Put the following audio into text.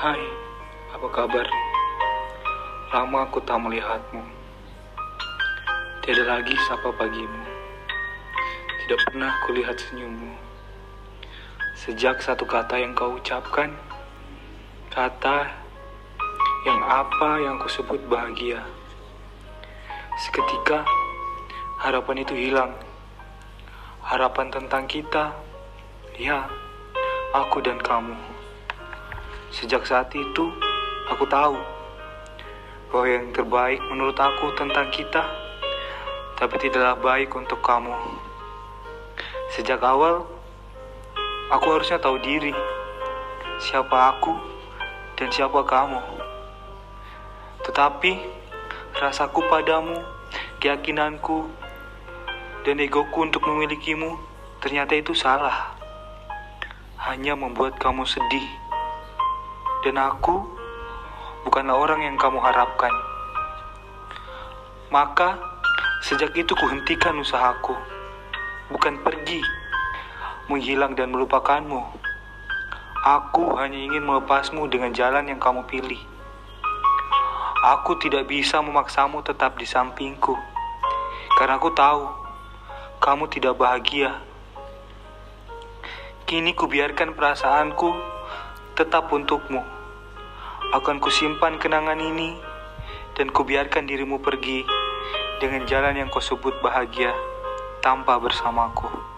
Hai, apa kabar? Lama aku tak melihatmu. Tidak lagi sapa pagimu. Tidak pernah kulihat senyummu. Sejak satu kata yang kau ucapkan, kata yang apa yang kusebut bahagia. Seketika, harapan itu hilang. Harapan tentang kita, ya, aku dan kamu. Sejak saat itu, aku tahu bahwa yang terbaik menurut aku tentang kita, tapi tidaklah baik untuk kamu. Sejak awal, aku harusnya tahu diri, siapa aku dan siapa kamu. Tetapi, rasaku padamu, keyakinanku, dan egoku untuk memilikimu ternyata itu salah. Hanya membuat kamu sedih. Dan aku bukanlah orang yang kamu harapkan. Maka sejak itu kuhentikan usahaku. Bukan pergi, menghilang dan melupakanmu. Aku hanya ingin melepasmu dengan jalan yang kamu pilih. Aku tidak bisa memaksamu tetap di sampingku. Karena aku tahu kamu tidak bahagia. Kini kubiarkan perasaanku tetap untukmu. Akan kusimpan kenangan ini dan kubiarkan dirimu pergi dengan jalan yang kau sebut bahagia tanpa bersamaku.